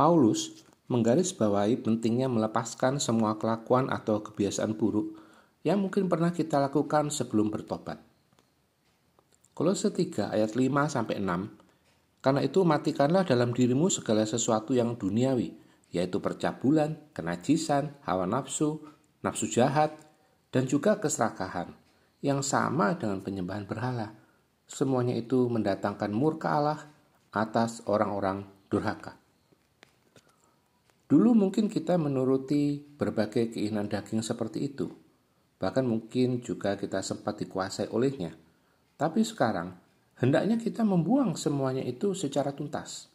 Paulus menggarisbawahi pentingnya melepaskan semua kelakuan atau kebiasaan buruk yang mungkin pernah kita lakukan sebelum bertobat. Kolose 3 ayat 5 sampai 6. Karena itu matikanlah dalam dirimu segala sesuatu yang duniawi, yaitu percabulan, kenajisan, hawa nafsu, nafsu jahat, dan juga keserakahan yang sama dengan penyembahan berhala. Semuanya itu mendatangkan murka Allah atas orang-orang durhaka. Dulu mungkin kita menuruti berbagai keinginan daging seperti itu. Bahkan mungkin juga kita sempat dikuasai olehnya. Tapi sekarang, hendaknya kita membuang semuanya itu secara tuntas.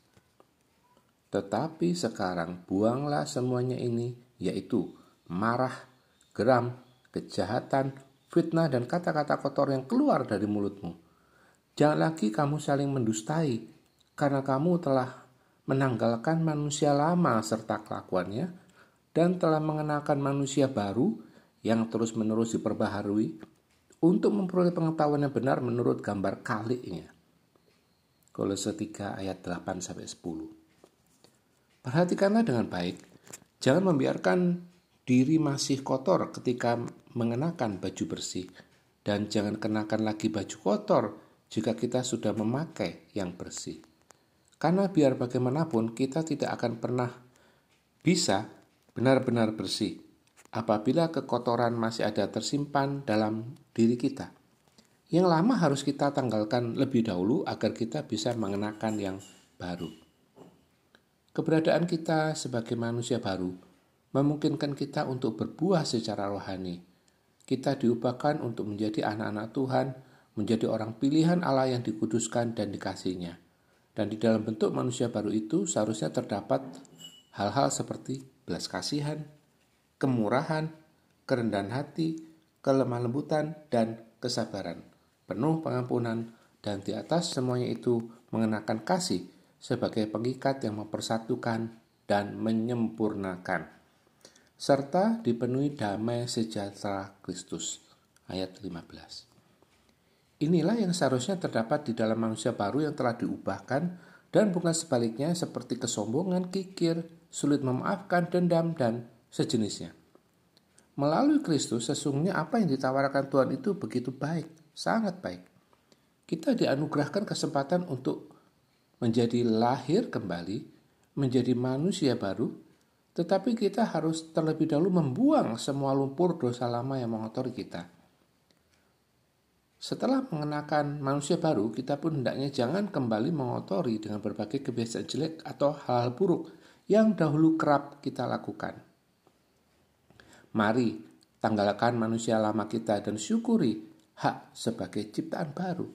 Tetapi sekarang buanglah semuanya ini, yaitu marah, geram, kejahatan, fitnah, dan kata-kata kotor yang keluar dari mulutmu. Jangan lagi kamu saling mendustai, karena kamu telah menanggalkan manusia lama serta kelakuannya, dan telah mengenalkan manusia baru yang terus-menerus diperbaharui untuk memperoleh pengetahuan yang benar menurut gambar kaliknya. Kolose 3 ayat 8 10. Perhatikanlah dengan baik, jangan membiarkan diri masih kotor ketika mengenakan baju bersih dan jangan kenakan lagi baju kotor jika kita sudah memakai yang bersih. Karena biar bagaimanapun kita tidak akan pernah bisa benar-benar bersih apabila kekotoran masih ada tersimpan dalam diri kita. Yang lama harus kita tanggalkan lebih dahulu agar kita bisa mengenakan yang baru. Keberadaan kita sebagai manusia baru memungkinkan kita untuk berbuah secara rohani kita diubahkan untuk menjadi anak-anak Tuhan, menjadi orang pilihan Allah yang dikuduskan dan dikasihnya. Dan di dalam bentuk manusia baru itu seharusnya terdapat hal-hal seperti belas kasihan, kemurahan, kerendahan hati, kelemah lembutan, dan kesabaran, penuh pengampunan, dan di atas semuanya itu mengenakan kasih sebagai pengikat yang mempersatukan dan menyempurnakan serta dipenuhi damai sejahtera Kristus. Ayat 15. Inilah yang seharusnya terdapat di dalam manusia baru yang telah diubahkan dan bukan sebaliknya seperti kesombongan, kikir, sulit memaafkan, dendam, dan sejenisnya. Melalui Kristus sesungguhnya apa yang ditawarkan Tuhan itu begitu baik, sangat baik. Kita dianugerahkan kesempatan untuk menjadi lahir kembali, menjadi manusia baru, tetapi kita harus terlebih dahulu membuang semua lumpur dosa lama yang mengotori kita. Setelah mengenakan manusia baru, kita pun hendaknya jangan kembali mengotori dengan berbagai kebiasaan jelek atau hal-hal buruk yang dahulu kerap kita lakukan. Mari tanggalkan manusia lama kita dan syukuri hak sebagai ciptaan baru.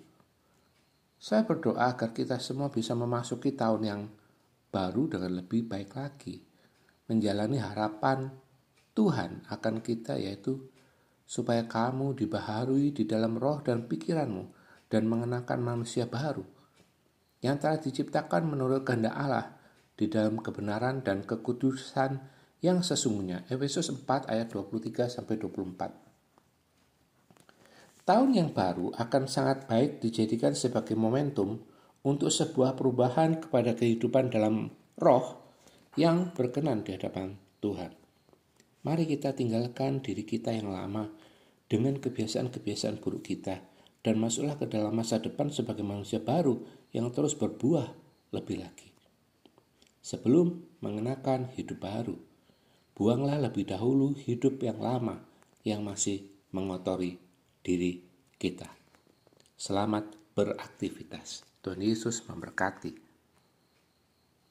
Saya berdoa agar kita semua bisa memasuki tahun yang baru dengan lebih baik lagi menjalani harapan Tuhan akan kita yaitu supaya kamu dibaharui di dalam roh dan pikiranmu dan mengenakan manusia baru yang telah diciptakan menurut kehendak Allah di dalam kebenaran dan kekudusan yang sesungguhnya. Efesus 4 ayat 23 sampai 24. Tahun yang baru akan sangat baik dijadikan sebagai momentum untuk sebuah perubahan kepada kehidupan dalam roh yang berkenan di hadapan Tuhan. Mari kita tinggalkan diri kita yang lama dengan kebiasaan-kebiasaan buruk kita dan masuklah ke dalam masa depan sebagai manusia baru yang terus berbuah lebih lagi. Sebelum mengenakan hidup baru, buanglah lebih dahulu hidup yang lama yang masih mengotori diri kita. Selamat beraktivitas. Tuhan Yesus memberkati.